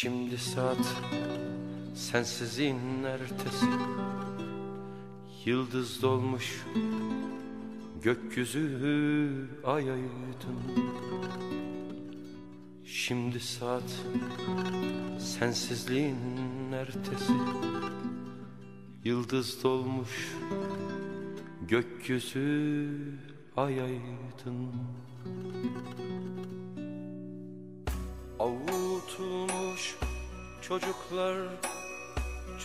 Şimdi saat sensizliğin ertesi. Yıldız dolmuş gökyüzü ay aydın Şimdi saat sensizliğin ertesi. Yıldız dolmuş gökyüzü ay aydın Avutulmuş çocuklar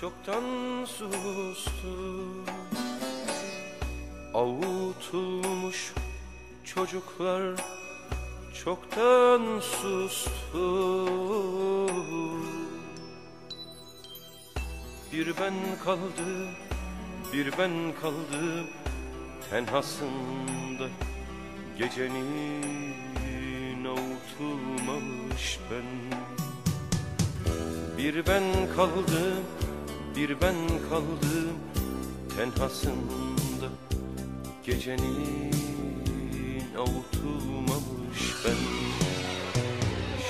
çoktan sustu. Avutulmuş çocuklar çoktan sustu. Bir ben kaldı, bir ben kaldım tenhasında Gecenin avutulmamış ben. Bir ben kaldım, bir ben kaldım tenhasında. Gecenin avutulmamış ben.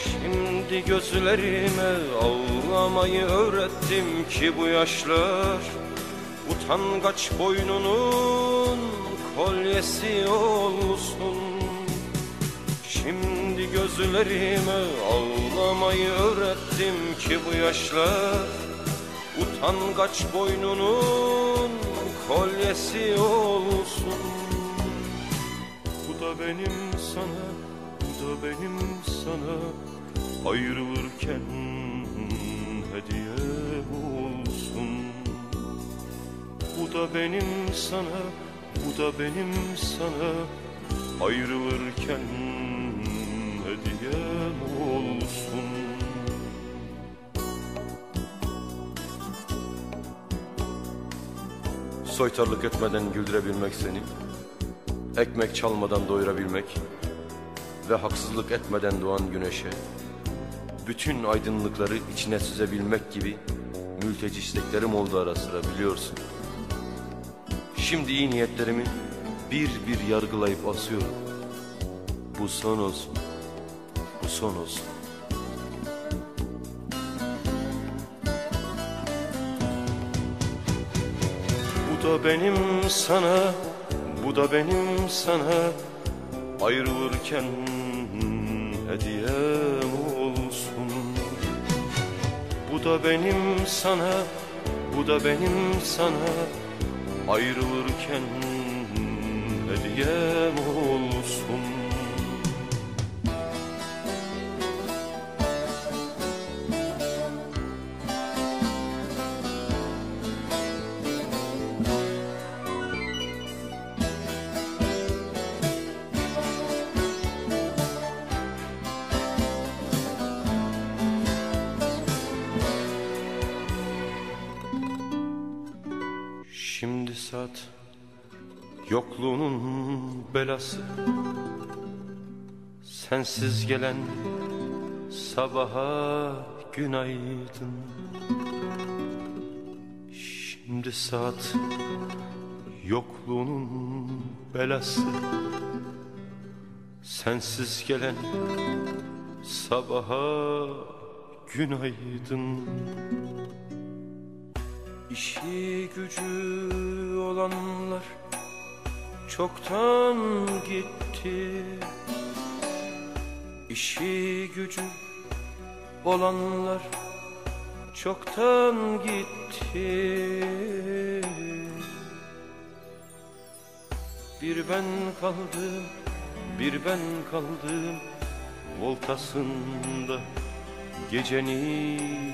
Şimdi gözlerime ağlamayı öğrettim ki bu yaşlar Utangaç boynunun kolyesi olsun Şimdi gözlerime ağlamayı öğrettim ki bu yaşlar Utangaç boynunun kolyesi olsun. Bu da benim sana, bu da benim sana Ayrılırken hediye olsun. Bu da benim sana, bu da benim sana Ayrılırken hediye olsun. Soytarlık etmeden güldürebilmek seni Ekmek çalmadan doyurabilmek Ve haksızlık etmeden doğan güneşe Bütün aydınlıkları içine süzebilmek gibi Mülteci isteklerim oldu ara sıra biliyorsun. Şimdi iyi niyetlerimi bir bir yargılayıp asıyorum. Bu son olsun Bu son olsun Bu da benim sana, bu da benim sana. Ayrılırken hediyem olsun. Bu da benim sana, bu da benim sana. Ayrılırken hediyem olsun saat yokluğunun belası. Sensiz gelen sabaha günaydın Şimdi saat yokluğunun belası. Sensiz gelen sabaha günaydın İşi gücü olanlar çoktan gitti. İşi gücü olanlar çoktan gitti. Bir ben kaldım, bir ben kaldım voltasında Gecenin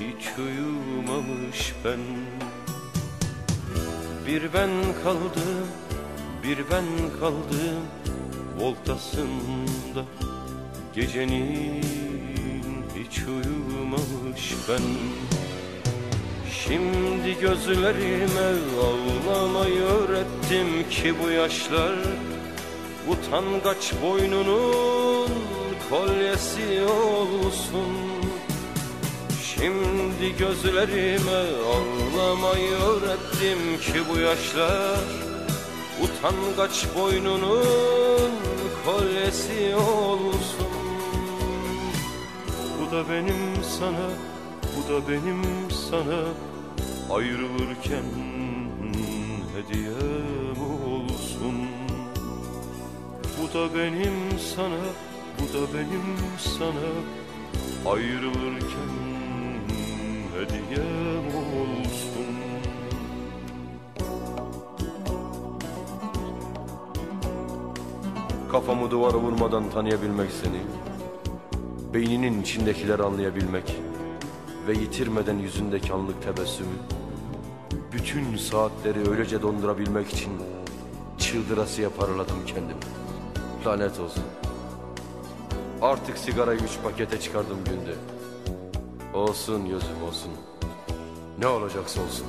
hiç uyumamış ben. Bir ben kaldım, bir ben kaldım Voltasında. Gecenin hiç uyumamış ben. Şimdi gözlerime ağlamayı öğrettim ki bu yaşlar Utangaç boynunun kolyesi olsun Şimdi gözlerime ağlamayı öğrettim ki bu yaşlar Utangaç boynunun kolyesi olsun. Bu da benim sana, bu da benim sana Ayrılırken hediyem olsun. Bu da benim sana, bu da benim sana Ayrılırken hediyem olsun. Kafamı duvara vurmadan tanıyabilmek seni Beyninin içindekileri anlayabilmek Ve yitirmeden yüzündeki anlık tebessümü Bütün saatleri öylece dondurabilmek için Çıldırasıya paraladım kendimi. Lanet olsun. Artık sigarayı üç pakete çıkardım günde Olsun gözüm olsun. Ne olacaksa olsun.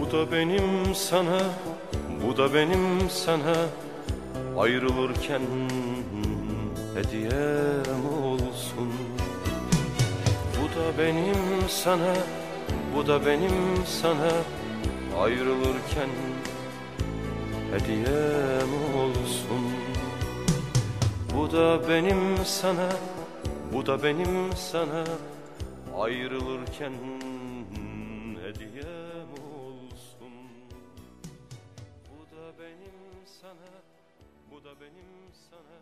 Bu da benim sana, bu da benim sana. Ayrılırken hediyem olsun. Bu da benim sana, bu da benim sana. Ayrılırken hediyem olsun Bu da benim sana, bu da benim sana. Ayrılırken hediyem olsun. Bu da benim sana, bu da benim sana